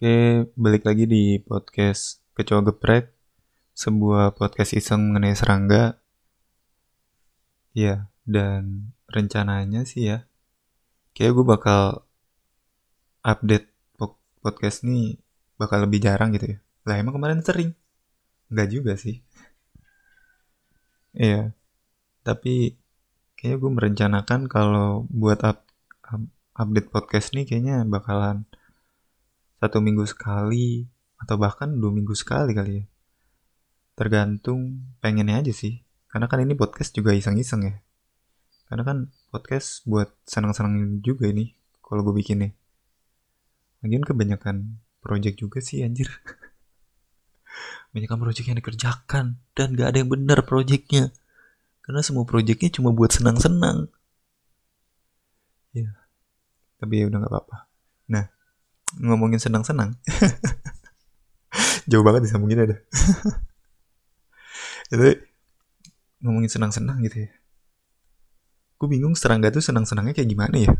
Oke, balik lagi di podcast Kecoa Geprek, sebuah podcast iseng mengenai serangga. Ya, dan rencananya sih ya, kayak gue bakal update podcast nih bakal lebih jarang gitu ya. Lah emang kemarin sering? Enggak juga sih. Iya, tapi kayaknya gue merencanakan kalau buat up, update podcast nih kayaknya bakalan satu minggu sekali atau bahkan dua minggu sekali kali ya. Tergantung pengennya aja sih. Karena kan ini podcast juga iseng-iseng ya. Karena kan podcast buat senang-senang juga ini kalau gue bikin nih lagian kebanyakan project juga sih anjir. Kebanyakan project yang dikerjakan dan gak ada yang benar projectnya. Karena semua projectnya cuma buat senang-senang. Ya tapi ya udah nggak apa-apa. Nah ngomongin senang-senang. Jauh banget disambungin ada itu ngomongin senang-senang gitu ya. Gue bingung serangga tuh senang-senangnya kayak gimana ya?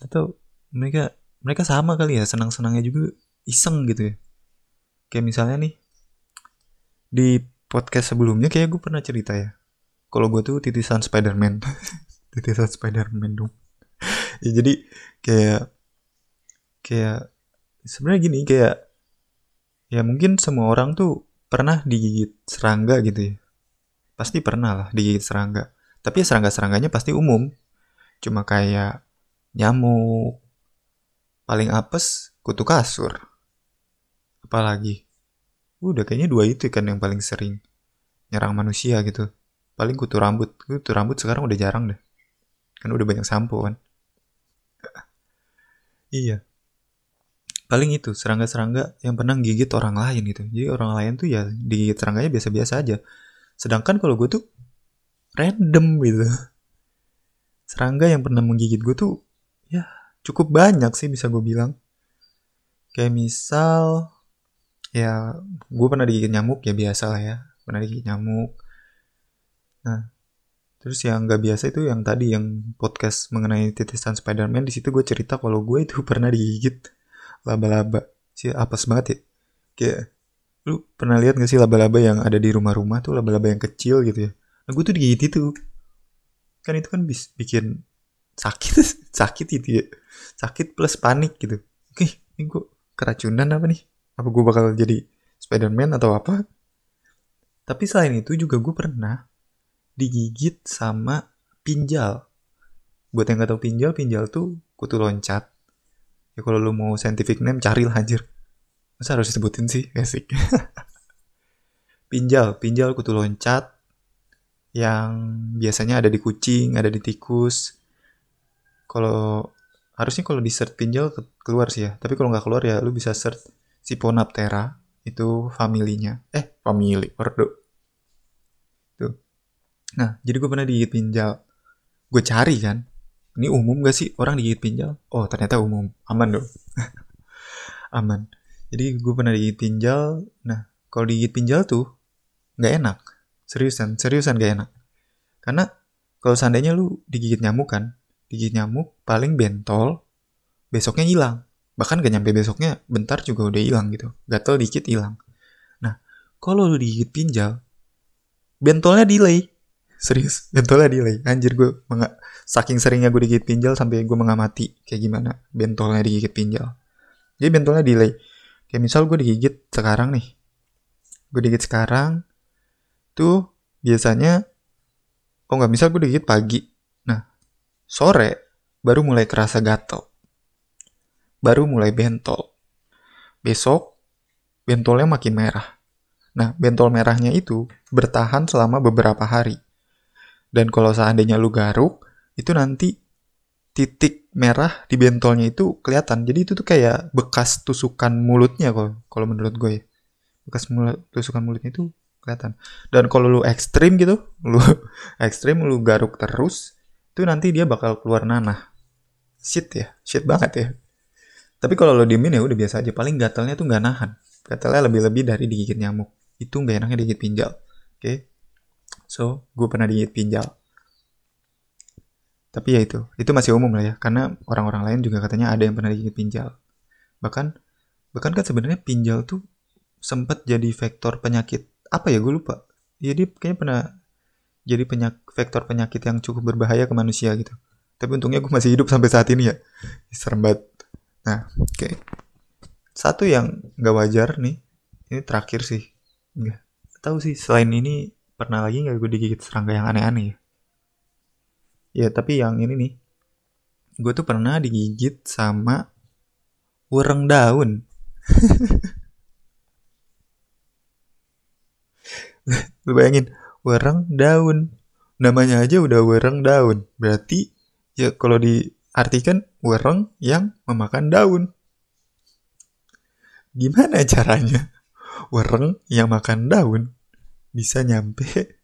Atau mereka mereka sama kali ya senang-senangnya juga iseng gitu ya. Kayak misalnya nih di podcast sebelumnya kayak gue pernah cerita ya. Kalau gue tuh titisan Spiderman. Titisan Spiderman dong ya jadi kayak kayak sebenarnya gini kayak ya mungkin semua orang tuh pernah digigit serangga gitu ya. Pasti pernah lah digigit serangga. Tapi ya serangga-serangganya pasti umum. Cuma kayak nyamuk paling apes kutu kasur. Apalagi? Udah kayaknya dua itu kan yang paling sering nyerang manusia gitu. Paling kutu rambut. Kutu rambut sekarang udah jarang deh. Kan udah banyak sampo kan Iya. Paling itu serangga-serangga yang pernah gigit orang lain gitu. Jadi orang lain tuh ya digigit serangganya biasa-biasa aja. Sedangkan kalau gue tuh random gitu. Serangga yang pernah menggigit gue tuh ya cukup banyak sih bisa gue bilang. Kayak misal ya gue pernah digigit nyamuk ya biasa lah ya. Pernah digigit nyamuk. Nah, Terus yang nggak biasa itu yang tadi yang podcast mengenai titisan Spider-Man di situ gue cerita kalau gue itu pernah digigit laba-laba. Sih apes banget ya. Kayak lu pernah lihat gak sih laba-laba yang ada di rumah-rumah tuh laba-laba yang kecil gitu ya. Nah gue tuh digigit itu. Kan itu kan bis bikin sakit sakit itu ya. Sakit plus panik gitu. Oke, ini gue keracunan apa nih? Apa gue bakal jadi Spider-Man atau apa? Tapi selain itu juga gue pernah digigit sama pinjal. Buat yang gak tahu pinjal, pinjal tuh kutu loncat. Ya kalau lu mau scientific name carilah anjir. Masa harus disebutin sih? Basic. pinjal, pinjal kutu loncat yang biasanya ada di kucing, ada di tikus. Kalau harusnya kalau di search pinjal keluar sih ya. Tapi kalau nggak keluar ya lu bisa search Siponaptera itu familinya. Eh, family, ordo Nah, jadi gue pernah digigit pinjal. Gue cari kan, ini umum gak sih orang digigit pinjal? Oh, ternyata umum. Aman dong. Aman. Jadi gue pernah digigit pinjal. Nah, kalau digigit pinjal tuh nggak enak. Seriusan, seriusan gak enak. Karena kalau seandainya lu digigit nyamuk kan, digigit nyamuk paling bentol, besoknya hilang. Bahkan gak nyampe besoknya, bentar juga udah hilang gitu. Gatel dikit hilang. Nah, kalau lu digigit pinjal, bentolnya delay serius? Bentolnya delay. Anjir gue menga- saking seringnya gue digigit pinjal sampai gue mengamati kayak gimana bentolnya digigit pinjal jadi bentolnya delay. Kayak misal gue digigit sekarang nih. Gue digigit sekarang tuh biasanya oh nggak misal gue digigit pagi. Nah sore baru mulai kerasa gatel. Baru mulai bentol. Besok bentolnya makin merah. Nah, bentol merahnya itu bertahan selama beberapa hari. Dan kalau seandainya lu garuk, itu nanti titik merah di bentolnya itu kelihatan. Jadi itu tuh kayak bekas tusukan mulutnya kalau menurut gue ya. Bekas mulut, tusukan mulutnya itu kelihatan. Dan kalau lu ekstrim gitu, lu ekstrim lu garuk terus, itu nanti dia bakal keluar nanah. Shit ya, shit banget ya. Tapi kalau lo diemin ya udah biasa aja. Paling gatalnya tuh nggak nahan. Gatalnya lebih-lebih dari digigit nyamuk. Itu nggak enaknya digigit pinjal. Oke. Okay? So, gue pernah digigit pinjal. tapi ya itu itu masih umum lah ya karena orang-orang lain juga katanya ada yang pernah digigit pinjal. Bahkan bahkan kan sebenarnya pinjal tuh sempat jadi vektor penyakit. Apa ya gue lupa. Ya dia kayaknya pernah jadi penyak vektor penyakit yang cukup berbahaya ke manusia gitu. Tapi untungnya gue masih hidup sampai saat ini ya. Serem banget. Nah oke. Okay. satu yang nggak wajar nih ini terakhir sih. Nggak tahu sih selain ini pernah lagi nggak gue digigit serangga yang aneh-aneh ya? Ya tapi yang ini nih. Gue tuh pernah digigit sama ureng daun. Lu bayangin wereng daun. Namanya aja udah wereng daun. Berarti ya kalau diartikan wereng yang memakan daun. Gimana caranya? Wereng yang makan daun bisa nyampe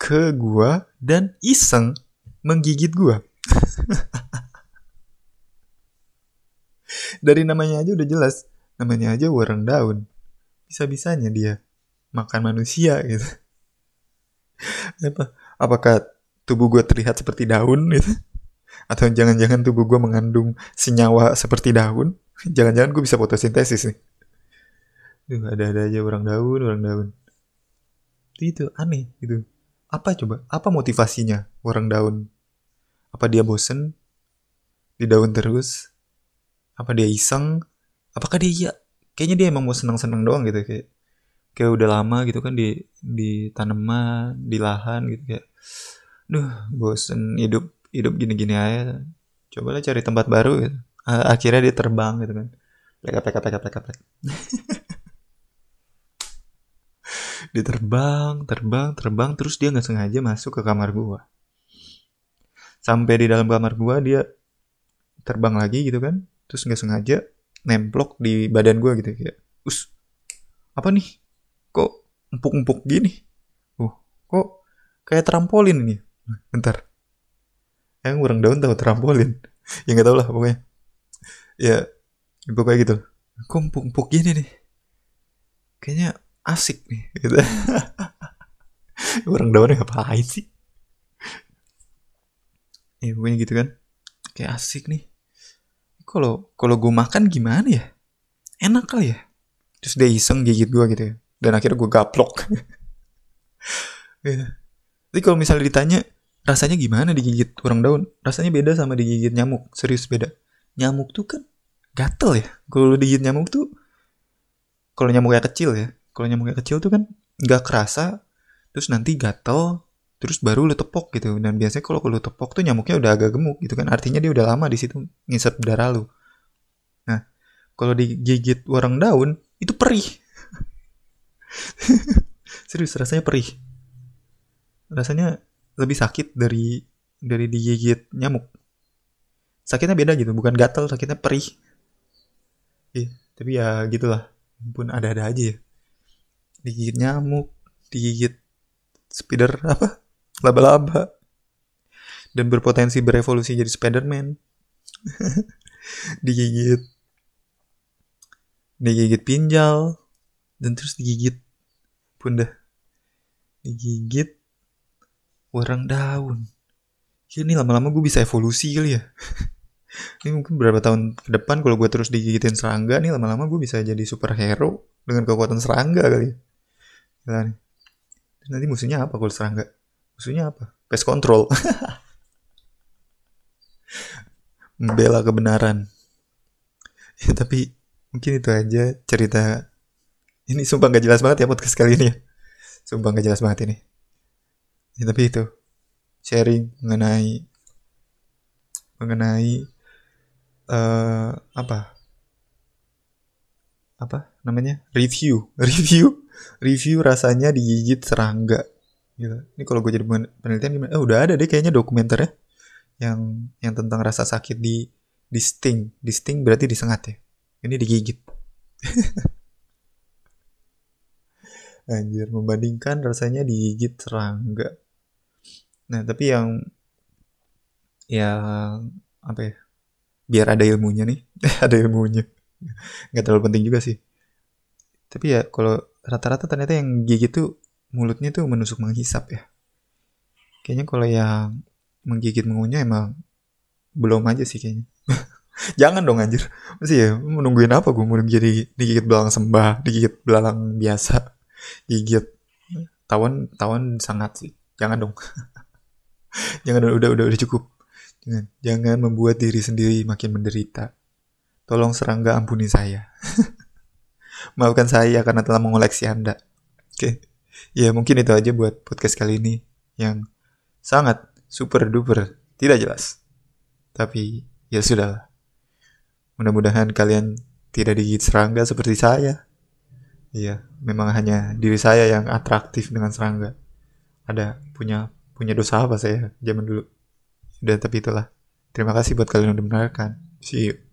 ke gua dan iseng menggigit gua. Dari namanya aja udah jelas, namanya aja warang daun. Bisa-bisanya dia makan manusia gitu. Apa? Apakah tubuh gue terlihat seperti daun gitu? Atau jangan-jangan tubuh gue mengandung senyawa seperti daun? Jangan-jangan gue bisa fotosintesis nih. Duh, ada-ada aja orang daun, orang daun. Itu, itu aneh gitu. Apa coba? Apa motivasinya orang daun? Apa dia bosen di daun terus? Apa dia iseng? Apakah dia iya? Kayaknya dia emang mau senang-senang doang gitu kayak kayak udah lama gitu kan di di tanaman, di lahan gitu kayak duh bosen hidup hidup gini-gini aja cobalah cari tempat baru gitu akhirnya dia terbang gitu kan plek plek plek plek dia terbang terbang terbang terus dia nggak sengaja masuk ke kamar gua. Sampai di dalam kamar gua dia terbang lagi gitu kan. Terus nggak sengaja nemplok di badan gua gitu kayak us apa nih? Kok empuk-empuk gini? Uh kok kayak trampolin ini? Bentar. Yang orang daun tahu trampolin? Ya nggak tahu lah pokoknya. Ya pokoknya gitu. Kok empuk-empuk gini nih? Kayaknya asik nih gitu. orang daun ngapain sih? Ya pokoknya gitu kan. Kayak asik nih. Kalau kalau gue makan gimana ya? Enak kali ya? Terus dia iseng gigit gue gitu ya. Dan akhirnya gue gaplok. Ya. jadi kalau misalnya ditanya rasanya gimana digigit orang daun? Rasanya beda sama digigit nyamuk. Serius beda. Nyamuk tuh kan gatel ya. Kalau digigit nyamuk tuh kalau nyamuknya kecil ya kalau nyamuknya kecil tuh kan nggak kerasa terus nanti gatel terus baru lu tepok gitu. Dan biasanya kalau lu tepok tuh nyamuknya udah agak gemuk gitu kan. Artinya dia udah lama di situ ngisep darah lu. Nah kalau digigit warang daun itu perih. Serius rasanya perih. Rasanya lebih sakit dari dari digigit nyamuk. Sakitnya beda gitu bukan gatel sakitnya perih. Iya, tapi ya gitulah. Pun ada-ada aja ya digigit nyamuk digigit spider apa laba-laba dan berpotensi berevolusi jadi Spiderman. Digigit digigit pinjal dan terus digigit bunda. Digigit warang daun. Ya, ini lama-lama gue bisa evolusi kali ya. Ini mungkin beberapa tahun ke depan kalau gue terus digigitin serangga nih lama-lama gue bisa jadi superhero dengan kekuatan serangga kali ya Nih. Nanti musuhnya apa kalau serangga? Musuhnya apa? Pest control. Membela kebenaran. Ya, tapi mungkin itu aja cerita. Ini sumpah gak jelas banget ya podcast kali ini ya. Sumpah gak jelas banget ini. Ya, tapi itu sharing mengenai mengenai uh, apa apa namanya review review review rasanya digigit serangga gitu. Ini kalau gue jadi penelitian gimana? Eh udah ada deh kayaknya dokumenternya yang yang tentang rasa sakit di di sting, di sting berarti disengat ya. Ini digigit. Anjir, membandingkan rasanya digigit serangga. Nah, tapi yang yang apa ya? Biar ada ilmunya nih. ada ilmunya. Nggak terlalu penting juga sih. Tapi ya kalau rata-rata ternyata yang gigit tuh mulutnya tuh menusuk menghisap ya. Kayaknya kalau yang menggigit mengunyah emang belum aja sih kayaknya. Jangan dong anjir. Masih ya menungguin apa gue mau jadi digigit belalang sembah digigit belalang biasa gigit. Tawan tawan sangat sih. Jangan dong. Jangan udah udah udah cukup. Jangan jangan membuat diri sendiri makin menderita. Tolong serangga ampuni saya maafkan saya karena telah mengoleksi anda. Oke. Okay. ya mungkin itu aja buat podcast kali ini yang sangat super duper tidak jelas. Tapi ya sudah mudah-mudahan kalian tidak digigit serangga seperti saya. Iya memang hanya diri saya yang atraktif dengan serangga. Ada punya punya dosa apa saya zaman dulu? Udah tapi itulah. Terima kasih buat kalian yang mendengarkan. See you